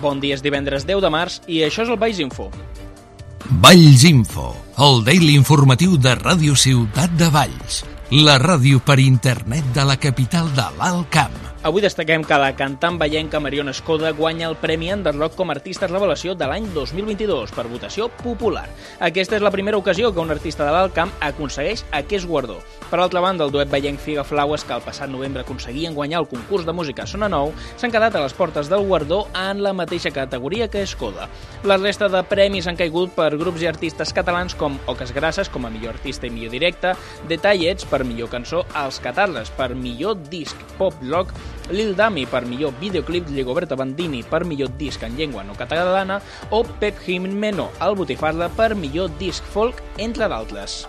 Bon dia, és divendres 10 de març i això és el Baix Info. Valls Info, el daily informatiu de Ràdio Ciutat de Valls, la ràdio per internet de la capital de l'Alt Camp. Avui destaquem que la cantant veienca Mariona Escoda guanya el Premi Underdog com a artista revelació de l'any 2022 per votació popular. Aquesta és la primera ocasió que un artista de l'Alt Camp aconsegueix aquest guardó. Per altra banda, el duet veienc Figa Flaues, que el passat novembre aconseguien guanyar el concurs de música Sona Nou, s'han quedat a les portes del guardó en la mateixa categoria que Escoda. La resta de premis han caigut per grups i artistes catalans com Oques Grasses com a millor artista i millor directe, Detallets per millor cançó, Els Catarles per millor disc pop rock, Lil Dami per millor videoclip, Ligoberto Bandini per millor disc en llengua no catalana o Pep Jimeno al Botifarra per millor disc folk, entre d'altres.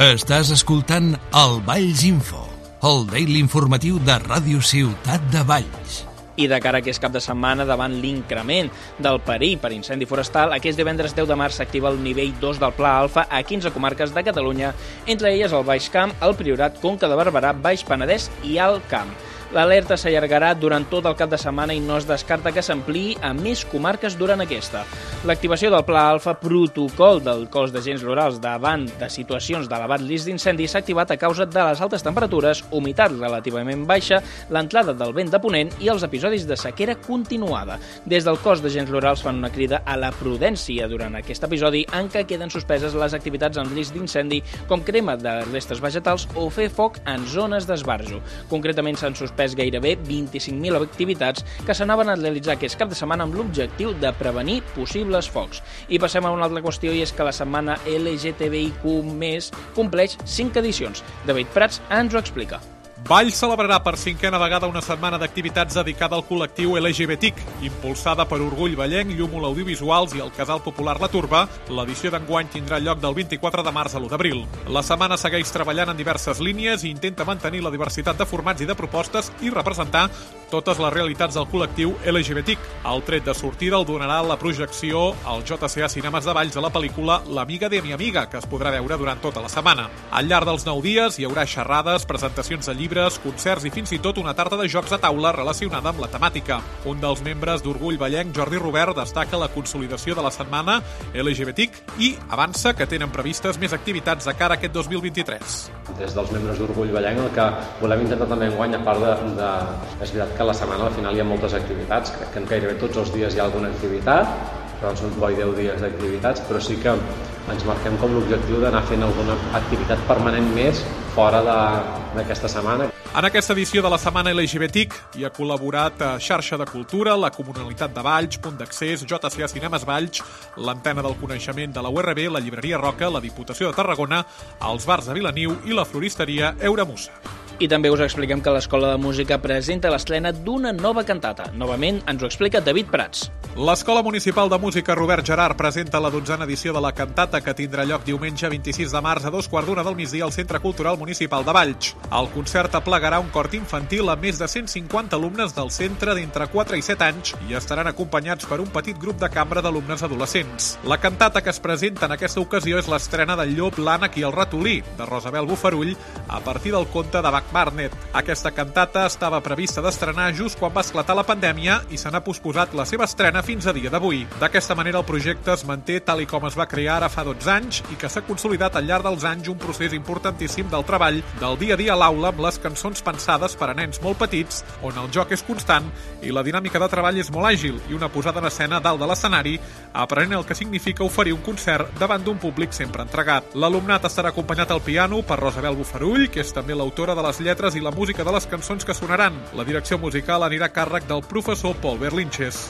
Estàs escoltant el Valls Info, el daily informatiu de Ràdio Ciutat de Valls. I de cara a aquest cap de setmana, davant l'increment del perill per incendi forestal, aquest divendres 10 de març s'activa el nivell 2 del Pla Alfa a 15 comarques de Catalunya, entre elles el Baix Camp, el Priorat, Conca de Barberà, Baix Penedès i Alt Camp. L'alerta s'allargarà durant tot el cap de setmana i no es descarta que s'ampliï a més comarques durant aquesta. L'activació del Pla Alfa, protocol del cos d'agents rurals davant de situacions d'elevat risc d'incendi, s'ha activat a causa de les altes temperatures, humitat relativament baixa, l'entrada del vent de ponent i els episodis de sequera continuada. Des del cos d'agents rurals fan una crida a la prudència durant aquest episodi en què queden suspeses les activitats en risc d'incendi com crema de restes vegetals o fer foc en zones d'esbarjo. Concretament s'han suspès suspès gairebé 25.000 activitats que s'anaven a realitzar aquest cap de setmana amb l'objectiu de prevenir possibles focs. I passem a una altra qüestió i és que la setmana LGTBIQ+, compleix 5 edicions. David Prats ens ho explica. Valls celebrarà per cinquena vegada una setmana d'activitats dedicada al col·lectiu LGBTIC, impulsada per Orgull Vallenc, Llúmol Audiovisuals i el Casal Popular La Turba. L'edició d'enguany tindrà lloc del 24 de març a l'1 d'abril. La setmana segueix treballant en diverses línies i intenta mantenir la diversitat de formats i de propostes i representar totes les realitats del col·lectiu LGBTIC. El tret de sortida el donarà la projecció al JCA Cinemes de Valls de la pel·lícula L'amiga de mi amiga, que es podrà veure durant tota la setmana. Al llarg dels nou dies hi haurà xerrades, presentacions de llibres, concerts i fins i tot una tarda de jocs de taula relacionada amb la temàtica. Un dels membres d'Orgull Vallenc, Jordi Robert, destaca la consolidació de la setmana LGBTIC i avança que tenen previstes més activitats de cara a aquest 2023. Des dels membres d'Orgull Vallenc el que volem intentar també enguany, a part de, de... És veritat que la setmana al final hi ha moltes activitats, crec que en gairebé tots els dies hi ha alguna activitat, però són boi 10 dies d'activitats, però sí que ens marquem com l'objectiu d'anar fent alguna activitat permanent més fora d'aquesta setmana. En aquesta edició de la Setmana LGBTIC hi ha col·laborat a Xarxa de Cultura, la Comunalitat de Valls, Punt d'Accés, JCA Cinemes Valls, l'Antena del Coneixement de la URB, la Llibreria Roca, la Diputació de Tarragona, els bars de Vilaniu i la floristeria Euramusa. I també us expliquem que l'Escola de Música presenta l'estrena d'una nova cantata. Novament ens ho explica David Prats. L'Escola Municipal de Música Robert Gerard presenta la dotzena edició de la cantata que tindrà lloc diumenge 26 de març a dos quarts d'una del migdia al Centre Cultural Municipal de Valls. El concert aplegarà un cort infantil amb més de 150 alumnes del centre d'entre 4 i 7 anys i estaran acompanyats per un petit grup de cambra d'alumnes adolescents. La cantata que es presenta en aquesta ocasió és l'estrena del llop, l'ànec i el ratolí, de Rosabel Bufarull, a partir del conte de Bach Barnett. Aquesta cantata estava prevista d'estrenar just quan va esclatar la pandèmia i se n'ha posposat la seva estrena fins a dia d'avui. D'aquesta manera el projecte es manté tal i com es va crear ara fa 12 anys i que s'ha consolidat al llarg dels anys un procés importantíssim del treball del dia a dia a l'aula amb les cançons pensades per a nens molt petits, on el joc és constant i la dinàmica de treball és molt àgil i una posada en escena dalt de l'escenari, aprenent el que significa oferir un concert davant d'un públic sempre entregat. L'alumnat estarà acompanyat al piano per Rosabel Bufarull, que és també l'autora de les lletres i la música de les cançons que sonaran. La direcció musical anirà a càrrec del professor Paul Berlinches.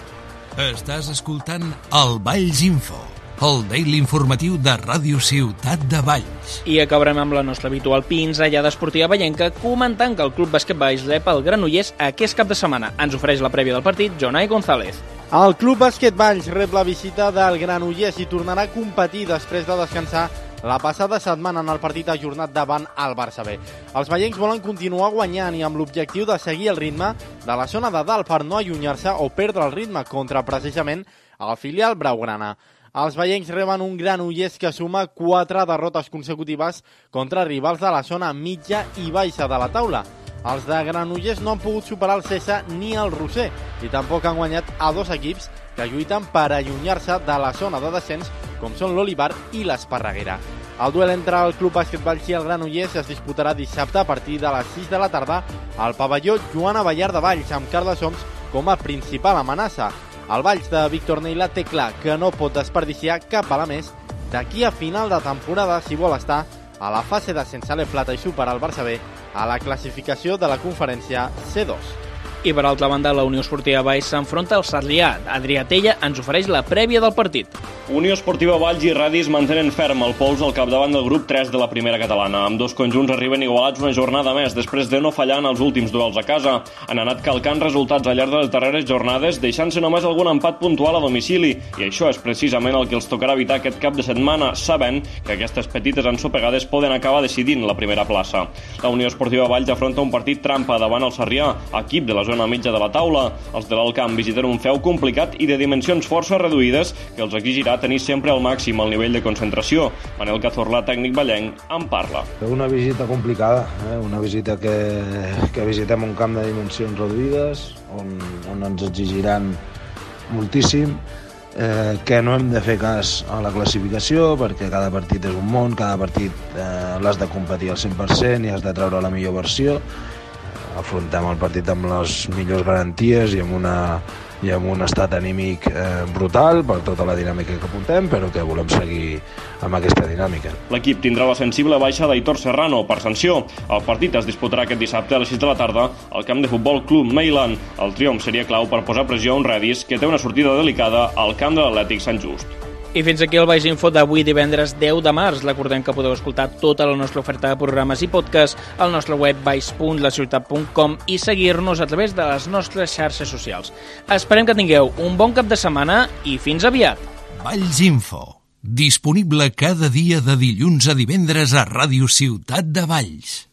Estàs escoltant el Valls Info, el daily informatiu de Ràdio Ciutat de Valls. I acabarem amb la nostra habitual pinzellada esportiva veient-que comentant que el Club Bàsquet Valls rep el Granollers aquest cap de setmana. Ens ofereix la prèvia del partit Jonai González. El Club Bàsquet Valls rep la visita del Granollers i tornarà a competir després de descansar la passada setmana en el partit ajornat davant el Barça B. Els veiencs volen continuar guanyant i amb l'objectiu de seguir el ritme de la zona de dalt per no allunyar-se o perdre el ritme contra precisament el filial Braugrana. Els veiencs reben un gran ullers que suma quatre derrotes consecutives contra rivals de la zona mitja i baixa de la taula. Els de Granollers no han pogut superar el Cessa ni el Roser i tampoc han guanyat a dos equips que lluiten per allunyar-se de la zona de descens, com són l'Olivar i l'Esparreguera. El duel entre el Club Bàsquet i el Granollers es disputarà dissabte a partir de les 6 de la tarda al pavelló Joana Ballar de Valls, amb Carles Oms com a principal amenaça. El Valls de Víctor Neila té clar que no pot desperdiciar cap bala més d'aquí a final de temporada si vol estar a la fase de sense plata i superar el Barça B a la classificació de la conferència C2. I per altra banda, la Unió Esportiva Valls s'enfronta al Sarrià. Adrià Tella ens ofereix la prèvia del partit. Unió Esportiva Valls i Radis mantenen ferm el pols al capdavant del grup 3 de la primera catalana. Amb dos conjunts arriben igualats una jornada més, després de no fallar en els últims duels a casa. Han anat calcant resultats al llarg de les darreres jornades, deixant-se només algun empat puntual a domicili, i això és precisament el que els tocarà evitar aquest cap de setmana, sabent que aquestes petites ensopegades poden acabar decidint la primera plaça. La Unió Esportiva Valls afronta un partit trampa davant el Sarrià, equip de la zona mitja de la taula. Els de l'Alcamp visiten un feu complicat i de dimensions força reduïdes que els exigirà tenir sempre al màxim el nivell de concentració. Manel Cazorla, tècnic ballenc, en parla. Una visita complicada, eh? una visita que, que visitem un camp de dimensions reduïdes, on, on ens exigiran moltíssim, eh, que no hem de fer cas a la classificació perquè cada partit és un món, cada partit eh, l'has de competir al 100% i has de treure la millor versió afrontem el partit amb les millors garanties i amb una i amb un estat anímic eh, brutal per tota la dinàmica que apuntem, però que volem seguir amb aquesta dinàmica. L'equip tindrà la sensible baixa d'Aitor Serrano per sanció. El partit es disputarà aquest dissabte a les 6 de la tarda al camp de futbol Club Mailand. El triomf seria clau per posar pressió a un Redis que té una sortida delicada al camp de l'Atlètic Sant Just. I fins aquí el Baix Info d'avui divendres 10 de març. Recordem que podeu escoltar tota la nostra oferta de programes i podcast al nostre web baix.laciutat.com i seguir-nos a través de les nostres xarxes socials. Esperem que tingueu un bon cap de setmana i fins aviat. Valls Info. Disponible cada dia de dilluns a divendres a Ràdio Ciutat de Valls.